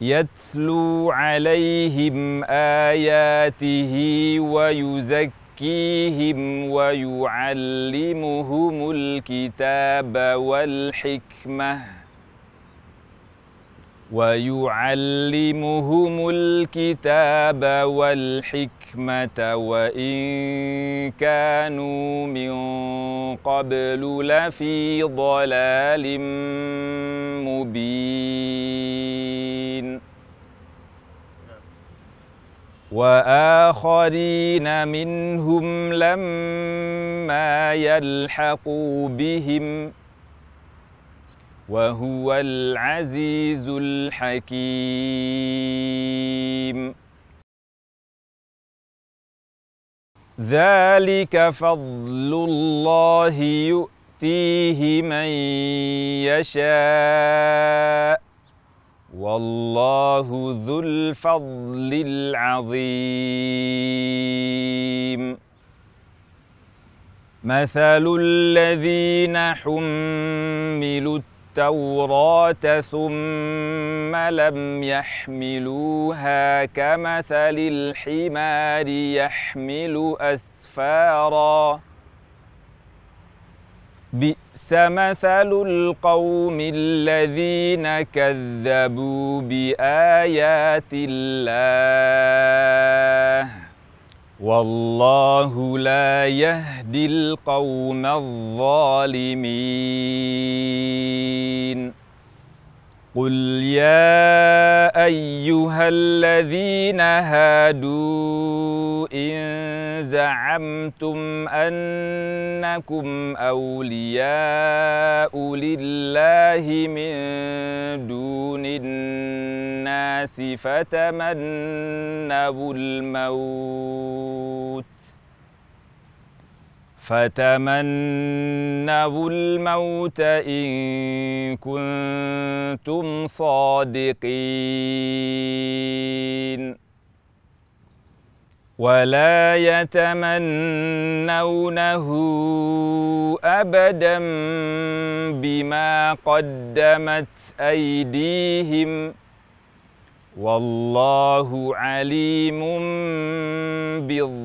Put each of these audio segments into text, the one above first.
يتلو عليهم آياته ويزكيهم ويعلمهم الكتاب والحكمة ويعلمهم الكتاب والحكمة وإن كانوا من قبل لفي ضلال مبين وآخرين منهم لما يلحقوا بهم وهو العزيز الحكيم. ذلك فضل الله يؤتيه من يشاء. والله ذو الفضل العظيم. مثل الذين حملوا التوراة ثم لم يحملوها كمثل الحمار يحمل أسفارا. بئس مثل القوم الذين كذبوا بآيات الله. والله لا يهدي القوم الظالمين. قل يا ايها الذين هادوا ان زعمتم انكم اولياء لله من دون الناس فتمنوا الموت فتمنوا الموت إن كنتم صادقين ولا يتمنونه أبدا بما قدمت أيديهم والله عليم بالظالمين.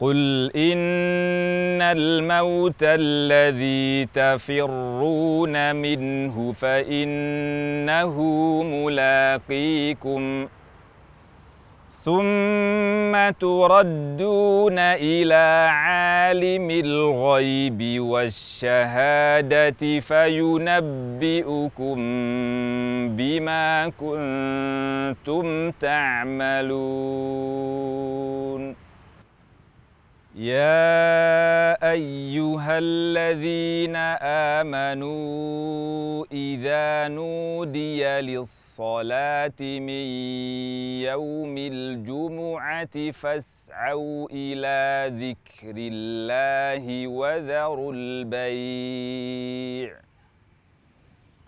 قل إن الموت الذي تفرون منه فإنه ملاقيكم. ثم تردون إلى عالم الغيب والشهادة فينبئكم بما كنتم تعملون. يا أيها الذين آمنوا إذا نودي للصلاة من يوم الجمعة فاسعوا إلى ذكر الله وذروا البيع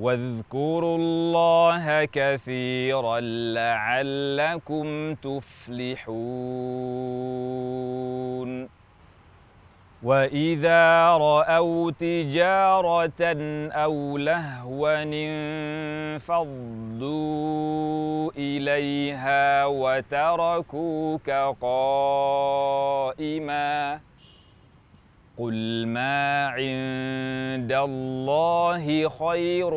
واذكروا الله كثيرا لعلكم تفلحون. وإذا رأوا تجارة أو لهوا انفضوا إليها وتركوك قائما. قل ما عند الله خير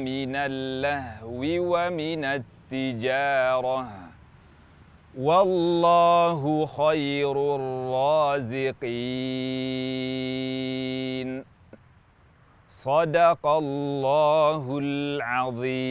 من اللهو ومن التجاره والله خير الرازقين. صدق الله العظيم.